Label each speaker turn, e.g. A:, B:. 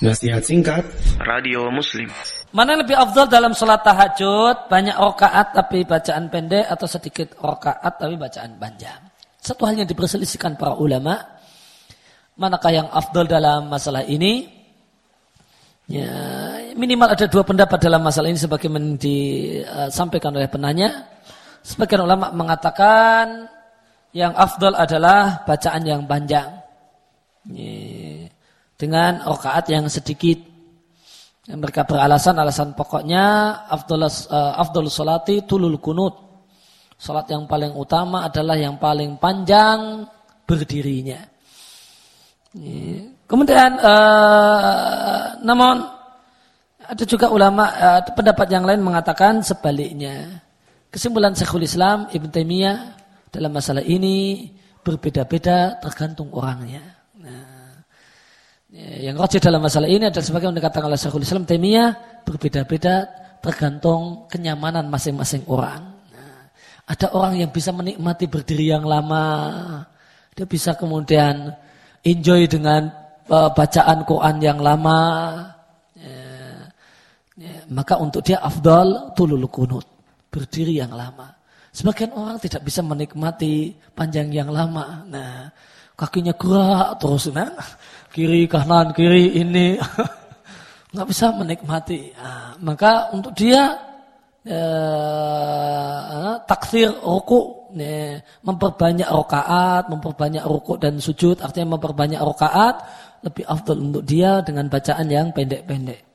A: Nasihat singkat.
B: Radio Muslim.
C: Mana lebih afdal dalam sholat tahajud? Banyak rokaat tapi bacaan pendek Atau sedikit rokaat tapi bacaan panjang? Satu hal yang diperselisihkan para ulama. Manakah yang afdal dalam masalah ini? Ya, Minimal ada dua pendapat dalam masalah ini Sebagaimana disampaikan oleh penanya. Sebagian ulama mengatakan Yang afdal adalah bacaan yang panjang. Ya dengan rakaat yang sedikit. Mereka beralasan alasan pokoknya afdalus uh, afdalus salati tulul kunut. Salat yang paling utama adalah yang paling panjang berdirinya. Kemudian uh, namun ada juga ulama uh, pendapat yang lain mengatakan sebaliknya. Kesimpulan Syekhul Islam Ibn Taimiyah dalam masalah ini berbeda-beda tergantung orangnya. Ya, yang rojih dalam masalah ini adalah sebagai yang dikatakan oleh Syekhul Islam Taimiyah berbeda-beda tergantung kenyamanan masing-masing orang. Nah, ada orang yang bisa menikmati berdiri yang lama, dia bisa kemudian enjoy dengan uh, bacaan Quran yang lama. Ya, ya, maka untuk dia afdal tulul kunut, berdiri yang lama. Sebagian orang tidak bisa menikmati panjang yang lama. Nah, kakinya gerak terus, nah kiri kanan kiri ini nggak bisa menikmati. Nah, maka untuk dia eh, taksir ruku, eh, memperbanyak rokaat, memperbanyak ruku dan sujud, artinya memperbanyak rokaat lebih afdal untuk dia dengan bacaan yang pendek-pendek.